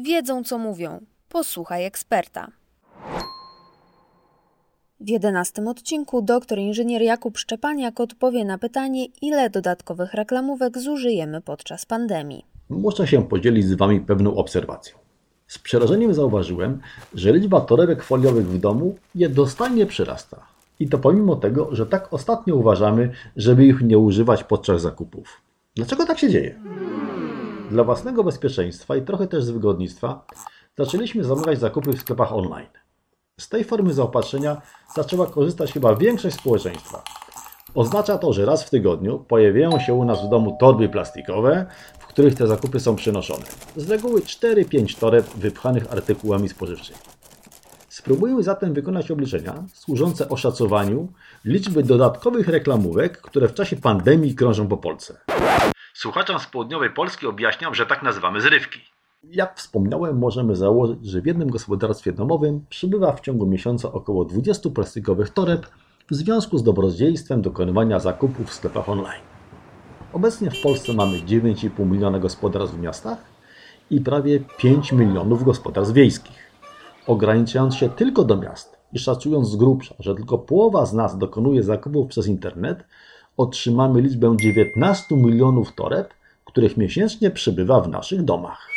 wiedzą co mówią. Posłuchaj eksperta. W jedenastym odcinku doktor inżynier Jakub Szczepaniak odpowie na pytanie, ile dodatkowych reklamówek zużyjemy podczas pandemii. Muszę się podzielić z Wami pewną obserwacją. Z przerażeniem zauważyłem, że liczba torebek foliowych w domu jednostajnie przyrasta. I to pomimo tego, że tak ostatnio uważamy, żeby ich nie używać podczas zakupów. Dlaczego tak się dzieje? Dla własnego bezpieczeństwa i trochę też z wygodnictwa zaczęliśmy zamawiać zakupy w sklepach online. Z tej formy zaopatrzenia zaczęła korzystać chyba większość społeczeństwa. Oznacza to, że raz w tygodniu pojawiają się u nas w domu torby plastikowe, w których te zakupy są przynoszone. Z reguły 4-5 toreb wypchanych artykułami spożywczymi. Spróbujmy zatem wykonać obliczenia służące oszacowaniu liczby dodatkowych reklamówek, które w czasie pandemii krążą po Polsce. Słuchaczom z południowej Polski objaśniam, że tak nazywamy zrywki. Jak wspomniałem, możemy założyć, że w jednym gospodarstwie domowym przybywa w ciągu miesiąca około 20 plastikowych toreb w związku z dobrodziejstwem dokonywania zakupów w sklepach online. Obecnie w Polsce mamy 9,5 miliona gospodarstw w miastach i prawie 5 milionów gospodarstw wiejskich. Ograniczając się tylko do miast i szacując z grubsza, że tylko połowa z nas dokonuje zakupów przez internet, otrzymamy liczbę 19 milionów toreb, których miesięcznie przybywa w naszych domach.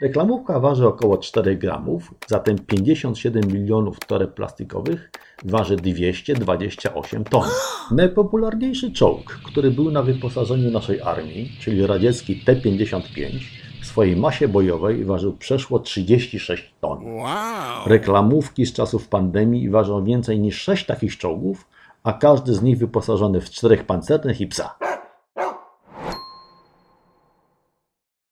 Reklamówka waży około 4 gramów, zatem 57 milionów toreb plastikowych waży 228 ton. Najpopularniejszy czołg, który był na wyposażeniu naszej armii, czyli radziecki T-55, w swojej masie bojowej ważył przeszło 36 ton. Reklamówki z czasów pandemii ważą więcej niż 6 takich czołgów, a każdy z nich wyposażony w czterech pancernych i psa.